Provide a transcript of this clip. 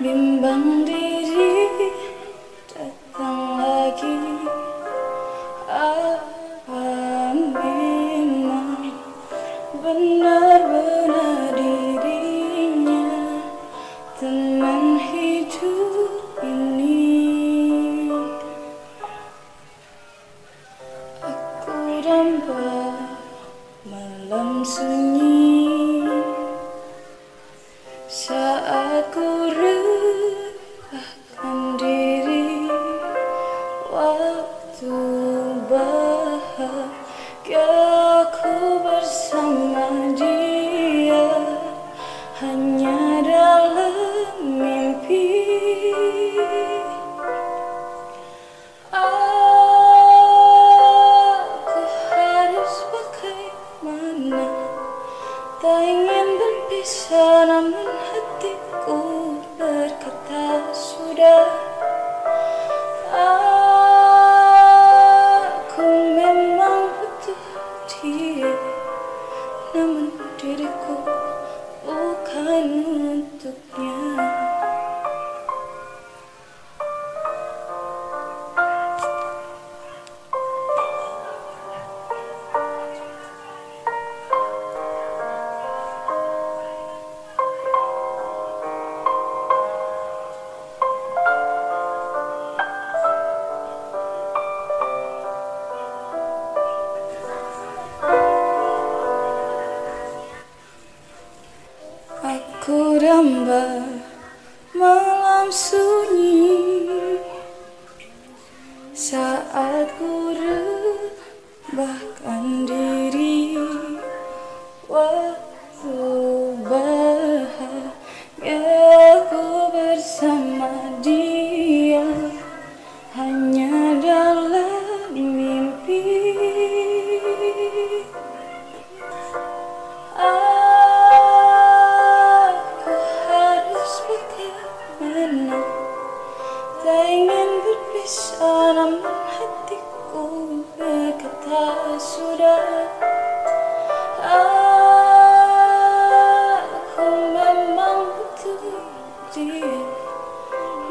Bimbang diri datang lagi. Apa memang benar-benar dirinya Teman hidup ini? Aku damba malam sunyi. Saat Waktu bahagia aku bersama dia. Hanya dalam mimpi. Aku harus bagaimana? Tak ingin berpisah namun hatiku Namun diriku bukan untuknya Aku damba malam sunyi. Saat ku rebahkan diri